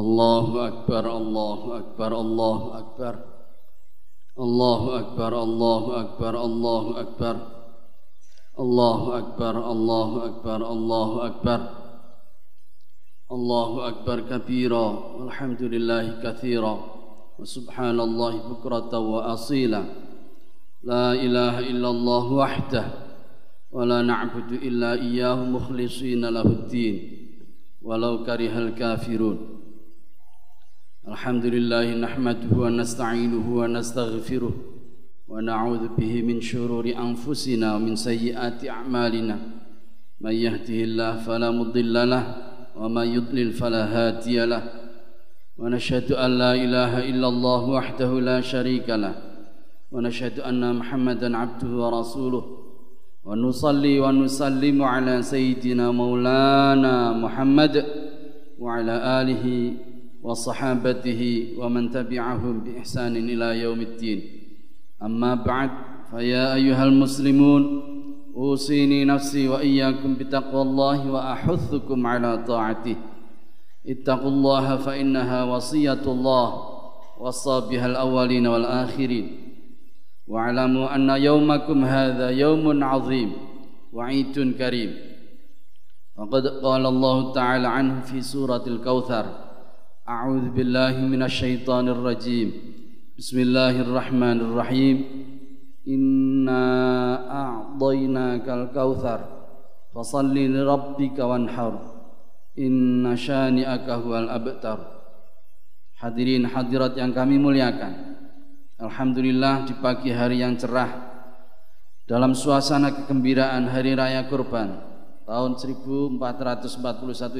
الله أكبر الله أكبر الله أكبر. الله أكبر الله أكبر الله أكبر. الله أكبر الله أكبر الله أكبر. الله أكبر كبيرا والحمد لله كثيرا. وسبحان الله بكرة وأصيلا. لا إله إلا الله وحده ولا نعبد إلا إياه مخلصين له الدين. ولو كره الكافرون. الحمد لله نحمده ونستعينه ونستغفره ونعوذ به من شرور أنفسنا ومن سيئات أعمالنا. من يهده الله فلا مضل له ومن يضلل فلا هادي له. ونشهد أن لا إله إلا الله وحده لا شريك له. ونشهد أن محمدا عبده ورسوله. ونصلي ونسلم على سيدنا مولانا محمد وعلى آله وصحابته ومن تبعهم بإحسان إلى يوم الدين. أما بعد فيا أيها المسلمون أوصيني نفسي وإياكم بتقوى الله وأحثكم على طاعته. اتقوا الله فإنها وصية الله وصى بها الأولين والآخرين. واعلموا أن يومكم هذا يوم عظيم وعيد كريم. وقد قال الله تعالى عنه في سورة الكوثر أعوذ بالله من الشيطان الرجيم بسم الله الرحمن الرحيم إنا أعطيناك الكوثر فصل لربك وانحر إن شانئك هو الأبتر Hadirin hadirat yang kami muliakan Alhamdulillah di pagi hari yang cerah dalam suasana kegembiraan Hari Raya Kurban tahun 1441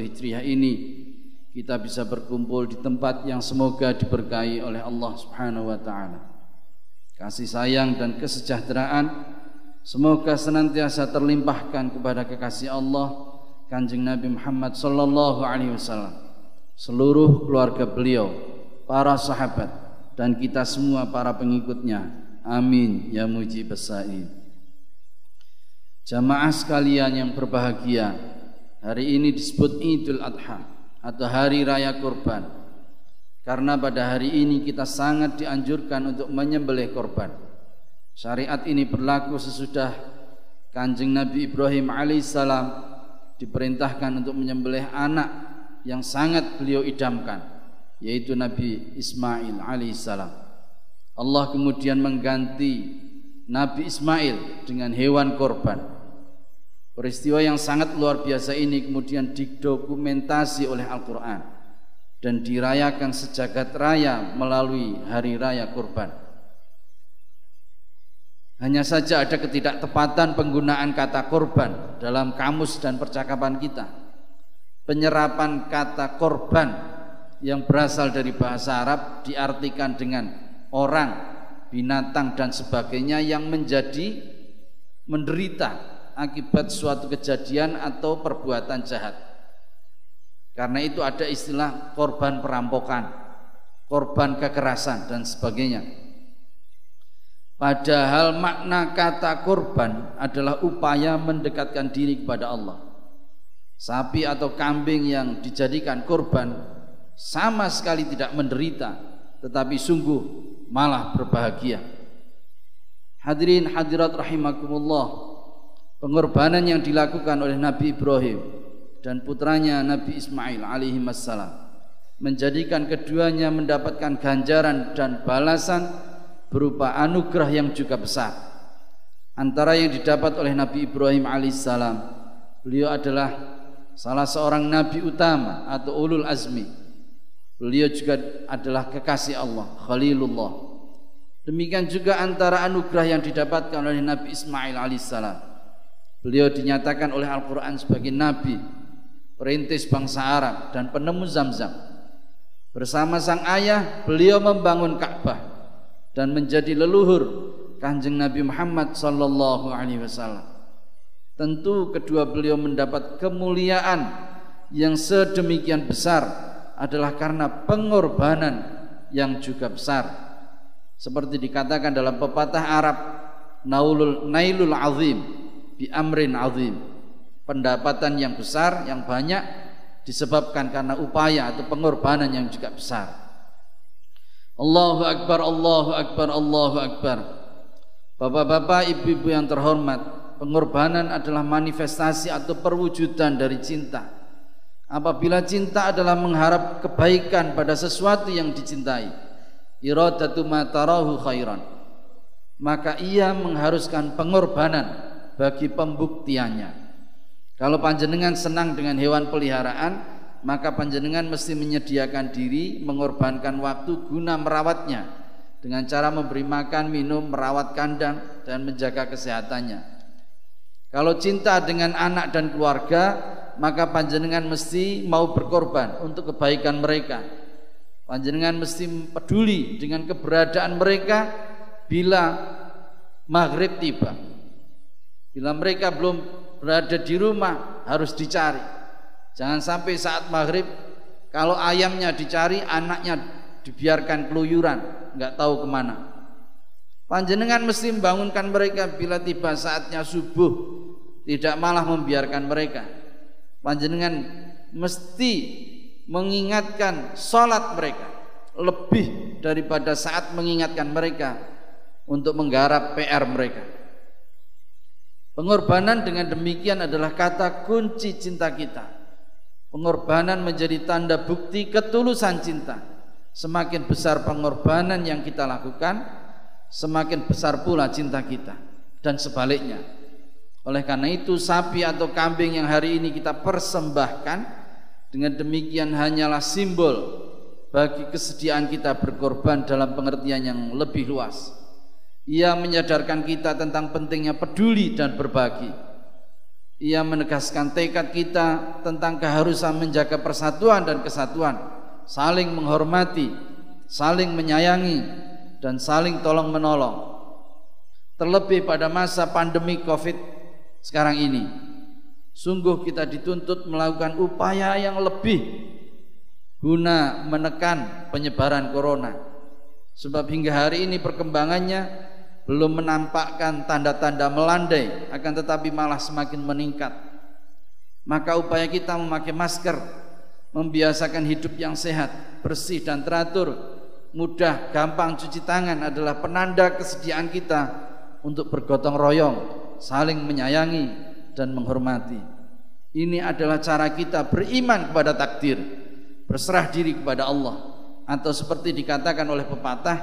Hijriah ini kita bisa berkumpul di tempat yang semoga diberkahi oleh Allah Subhanahu wa taala. Kasih sayang dan kesejahteraan semoga senantiasa terlimpahkan kepada kekasih Allah Kanjeng Nabi Muhammad sallallahu alaihi wasallam, seluruh keluarga beliau, para sahabat, dan kita semua para pengikutnya. Amin ya mujib sa'i. Jamaah sekalian yang berbahagia, hari ini disebut Idul Adha atau hari raya kurban. Karena pada hari ini kita sangat dianjurkan untuk menyembelih korban. Syariat ini berlaku sesudah Kanjeng Nabi Ibrahim alaihissalam diperintahkan untuk menyembelih anak yang sangat beliau idamkan yaitu Nabi Ismail alaihissalam. Allah kemudian mengganti Nabi Ismail dengan hewan korban. Peristiwa yang sangat luar biasa ini kemudian didokumentasi oleh Al-Quran dan dirayakan sejagat raya melalui hari raya kurban. Hanya saja ada ketidaktepatan penggunaan kata korban dalam kamus dan percakapan kita. Penyerapan kata korban yang berasal dari bahasa Arab diartikan dengan orang, binatang dan sebagainya yang menjadi menderita akibat suatu kejadian atau perbuatan jahat. Karena itu ada istilah korban perampokan, korban kekerasan dan sebagainya. Padahal makna kata korban adalah upaya mendekatkan diri kepada Allah. Sapi atau kambing yang dijadikan korban sama sekali tidak menderita tetapi sungguh malah berbahagia hadirin hadirat rahimakumullah pengorbanan yang dilakukan oleh Nabi Ibrahim dan putranya Nabi Ismail alaihi wassalam menjadikan keduanya mendapatkan ganjaran dan balasan berupa anugerah yang juga besar antara yang didapat oleh Nabi Ibrahim alaihissalam beliau adalah salah seorang nabi utama atau ulul azmi Beliau juga adalah kekasih Allah, Khalilullah. Demikian juga antara anugerah yang didapatkan oleh Nabi Ismail alaihissalam. Beliau dinyatakan oleh Al-Quran sebagai Nabi, perintis bangsa Arab dan penemu Zamzam. Bersama sang ayah, beliau membangun Ka'bah dan menjadi leluhur Kanjeng Nabi Muhammad sallallahu alaihi wasallam. Tentu kedua beliau mendapat kemuliaan yang sedemikian besar adalah karena pengorbanan yang juga besar. Seperti dikatakan dalam pepatah Arab, nailul azim bi amrin azim. Pendapatan yang besar, yang banyak disebabkan karena upaya atau pengorbanan yang juga besar. Allahu Akbar, Allahu Akbar, Allahu Akbar. Bapak-bapak, ibu-ibu yang terhormat, pengorbanan adalah manifestasi atau perwujudan dari cinta. Apabila cinta adalah mengharap kebaikan pada sesuatu yang dicintai, iradatu khairan. Maka ia mengharuskan pengorbanan bagi pembuktiannya. Kalau panjenengan senang dengan hewan peliharaan, maka panjenengan mesti menyediakan diri, mengorbankan waktu guna merawatnya dengan cara memberi makan, minum, merawat kandang dan menjaga kesehatannya. Kalau cinta dengan anak dan keluarga, maka panjenengan mesti mau berkorban untuk kebaikan mereka. Panjenengan mesti peduli dengan keberadaan mereka bila maghrib tiba. Bila mereka belum berada di rumah harus dicari. Jangan sampai saat maghrib kalau ayamnya dicari, anaknya dibiarkan keluyuran, nggak tahu ke mana. Panjenengan mesti membangunkan mereka bila tiba saatnya subuh, tidak malah membiarkan mereka. Panjenengan mesti mengingatkan sholat mereka lebih daripada saat mengingatkan mereka untuk menggarap PR mereka. Pengorbanan dengan demikian adalah kata kunci cinta kita. Pengorbanan menjadi tanda bukti ketulusan cinta. Semakin besar pengorbanan yang kita lakukan, semakin besar pula cinta kita dan sebaliknya. Oleh karena itu sapi atau kambing yang hari ini kita persembahkan dengan demikian hanyalah simbol bagi kesediaan kita berkorban dalam pengertian yang lebih luas. Ia menyadarkan kita tentang pentingnya peduli dan berbagi. Ia menegaskan tekad kita tentang keharusan menjaga persatuan dan kesatuan, saling menghormati, saling menyayangi, dan saling tolong menolong. Terlebih pada masa pandemi Covid sekarang ini, sungguh kita dituntut melakukan upaya yang lebih guna menekan penyebaran corona. Sebab hingga hari ini perkembangannya belum menampakkan tanda-tanda melandai akan tetapi malah semakin meningkat. Maka upaya kita memakai masker membiasakan hidup yang sehat bersih dan teratur. Mudah gampang cuci tangan adalah penanda kesediaan kita untuk bergotong royong saling menyayangi dan menghormati. Ini adalah cara kita beriman kepada takdir berserah diri kepada Allah. Atau seperti dikatakan oleh pepatah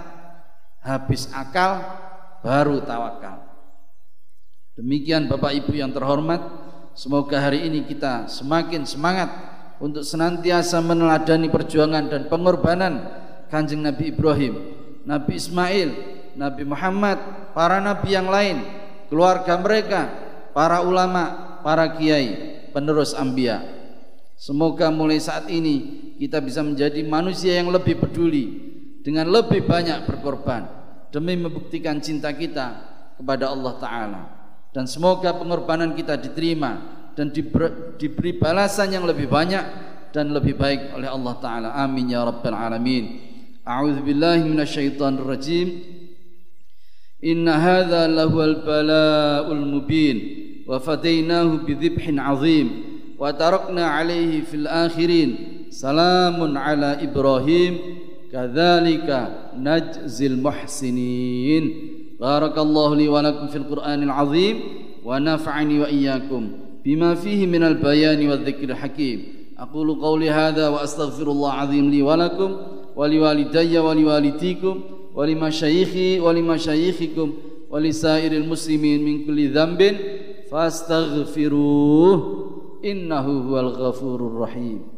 habis akal baru tawakal. Demikian Bapak Ibu yang terhormat, semoga hari ini kita semakin semangat untuk senantiasa meneladani perjuangan dan pengorbanan Kanjeng Nabi Ibrahim, Nabi Ismail, Nabi Muhammad, para nabi yang lain, keluarga mereka, para ulama, para kiai, penerus ambia. Semoga mulai saat ini kita bisa menjadi manusia yang lebih peduli dengan lebih banyak berkorban demi membuktikan cinta kita kepada Allah Ta'ala. Dan semoga pengorbanan kita diterima dan diberi balasan yang lebih banyak dan lebih baik oleh Allah Ta'ala. Amin ya rabbal alamin. A'udzu billahi minasyaitonir rajim. Inna hadza lahuwal bala'ul mubin. Wa fadainahu bidhibhin azim. Wa tarakna alaihi fil akhirin. Salamun ala ibrahim كذلك نجزي المحسنين. بارك الله لي ولكم في القرآن العظيم ونفعني وإياكم بما فيه من البيان والذكر الحكيم. أقول قولي هذا وأستغفر الله العظيم لي ولكم ولوالدي ولوالديكم ولمشايخي ولمشايخكم ولسائر المسلمين من كل ذنب فاستغفروه إنه هو الغفور الرحيم.